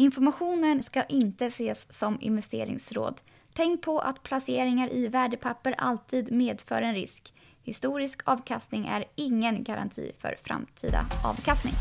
Informationen ska inte ses som investeringsråd. Tänk på att placeringar i värdepapper alltid medför en risk. Historisk avkastning är ingen garanti för framtida avkastning.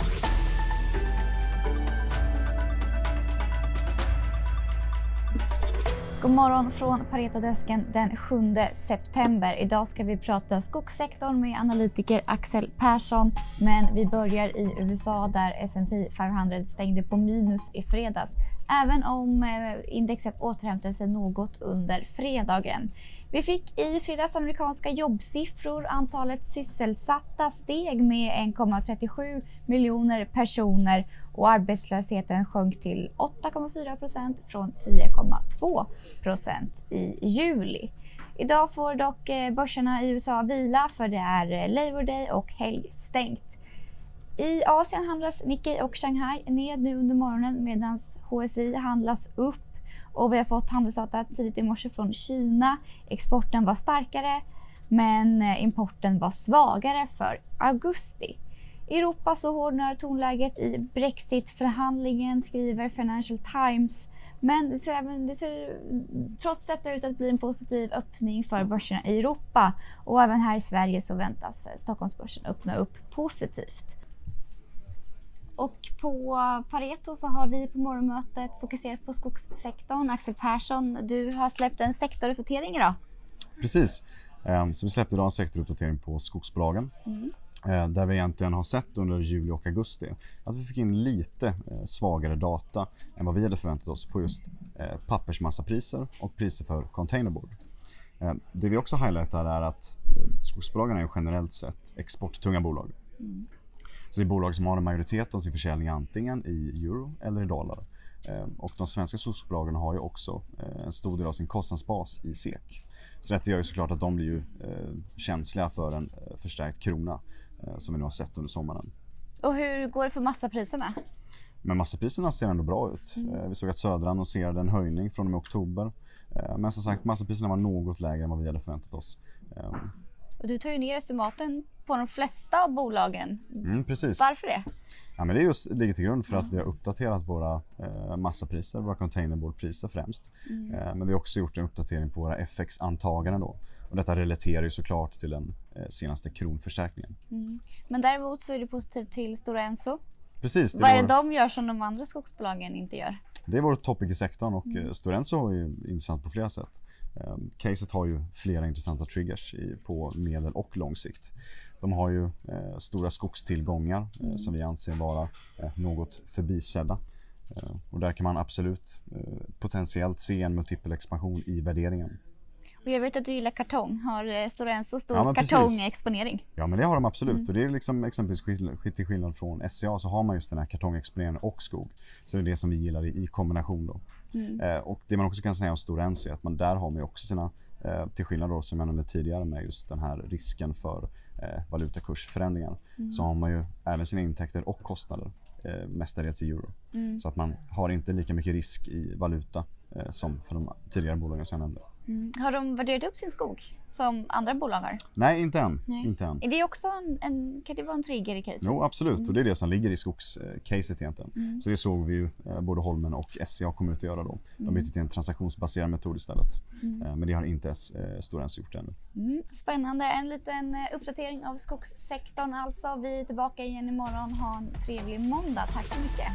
God morgon från Paretodesken den 7 september. Idag ska vi prata skogssektorn med analytiker Axel Persson. Men vi börjar i USA där S&P 500 stängde på minus i fredags. Även om eh, indexet återhämtade sig något under fredagen. Vi fick i fredags amerikanska jobbsiffror. Antalet sysselsatta steg med 1,37 miljoner personer och arbetslösheten sjönk till 8,4 procent från 10,2 procent i juli. Idag får dock eh, börserna i USA vila för det är eh, Labour Day och helgstängt. I Asien handlas Nikkei och Shanghai ned nu under morgonen medan HSI handlas upp och vi har fått handelsdata tidigt i morse från Kina. Exporten var starkare men eh, importen var svagare för augusti. I Europa så hårdnar tonläget i Brexit-förhandlingen, skriver Financial Times. Men det ser, även, det ser trots detta ut att bli en positiv öppning för börserna i Europa. Och även här i Sverige så väntas Stockholmsbörsen öppna upp positivt. Och på Pareto så har vi på morgonmötet fokuserat på skogssektorn. Axel Persson, du har släppt en sektoruppdatering idag. Precis. Ehm, så vi släppte idag en sektoruppdatering på skogsbolagen. Mm. Eh, där vi egentligen har sett under juli och augusti att vi fick in lite eh, svagare data än vad vi hade förväntat oss på just eh, pappersmassapriser och priser för containerboard. Det vi också highlightar är att skogsbolagen är generellt sett exporttunga bolag. Mm. Så det är bolag som har en majoritet av sin försäljning antingen i euro eller i dollar. Och de svenska skogsbolagen har ju också en stor del av sin kostnadsbas i SEK. Så detta gör ju såklart att de blir ju känsliga för en förstärkt krona. Eh, som vi nu har sett under sommaren. Och hur går det för massapriserna? Men massapriserna ser ändå bra ut. Mm. Eh, vi såg att Södra annonserade en höjning från och med oktober. Eh, men som sagt, massapriserna var något lägre än vad vi hade förväntat oss. Och du tar ju ner estimaten på de flesta av bolagen. Mm, precis. Varför det? Ja, men det just, ligger till grund för att vi har uppdaterat våra eh, massapriser, våra containerboardpriser främst. Mm. Eh, men vi har också gjort en uppdatering på våra FX-antaganden. Då. Och detta relaterar ju såklart till den eh, senaste kronförstärkningen. Mm. Men däremot så är du positiv till Stora Enso. Precis. Vad är det vår... de gör som de andra skogsbolagen inte gör? Det är vår topic i sektorn och mm. Stora Enso är intressant på flera sätt. Um, caset har ju flera intressanta triggers på medel och lång sikt. De har ju eh, stora skogstillgångar eh, mm. som vi anser vara eh, något förbisedda. Eh, och där kan man absolut potentiellt se en multipel expansion i värderingen. Och jag vet att du gillar kartong. Har Stora Enso stor ja, kartongexponering? Ja, men det har de absolut. Mm. Och det är liksom exempelvis till skillnad från SCA så har man just den här kartongexponeringen och skog. Så det är det som vi gillar i, i kombination då. Mm. Eh, och det man också kan säga om Stora Enso är att man där har man också sina, eh, till skillnad då som jag nämnde tidigare med just den här risken för eh, valutakursförändringar, mm. så har man ju även sina intäkter och kostnader eh, mestadels i euro. Mm. Så att man har inte lika mycket risk i valuta eh, som för de tidigare bolagen som jag nämnde. Mm. Har de värderat upp sin skog som andra bolag har? Nej, inte än. Nej. Inte än. Är det också en, en, kan det vara en trigger i caset? Jo, absolut. Mm. Och det är det som ligger i skogscaset egentligen. Mm. Så det såg vi ju eh, både Holmen och SCA kommer ut att göra då. De mm. bytte till en transaktionsbaserad metod istället. Mm. Eh, men det har inte eh, Stora Enso gjort ännu. Mm. Spännande. En liten eh, uppdatering av skogssektorn alltså. Vi är tillbaka igen imorgon. Ha en trevlig måndag. Tack så mycket.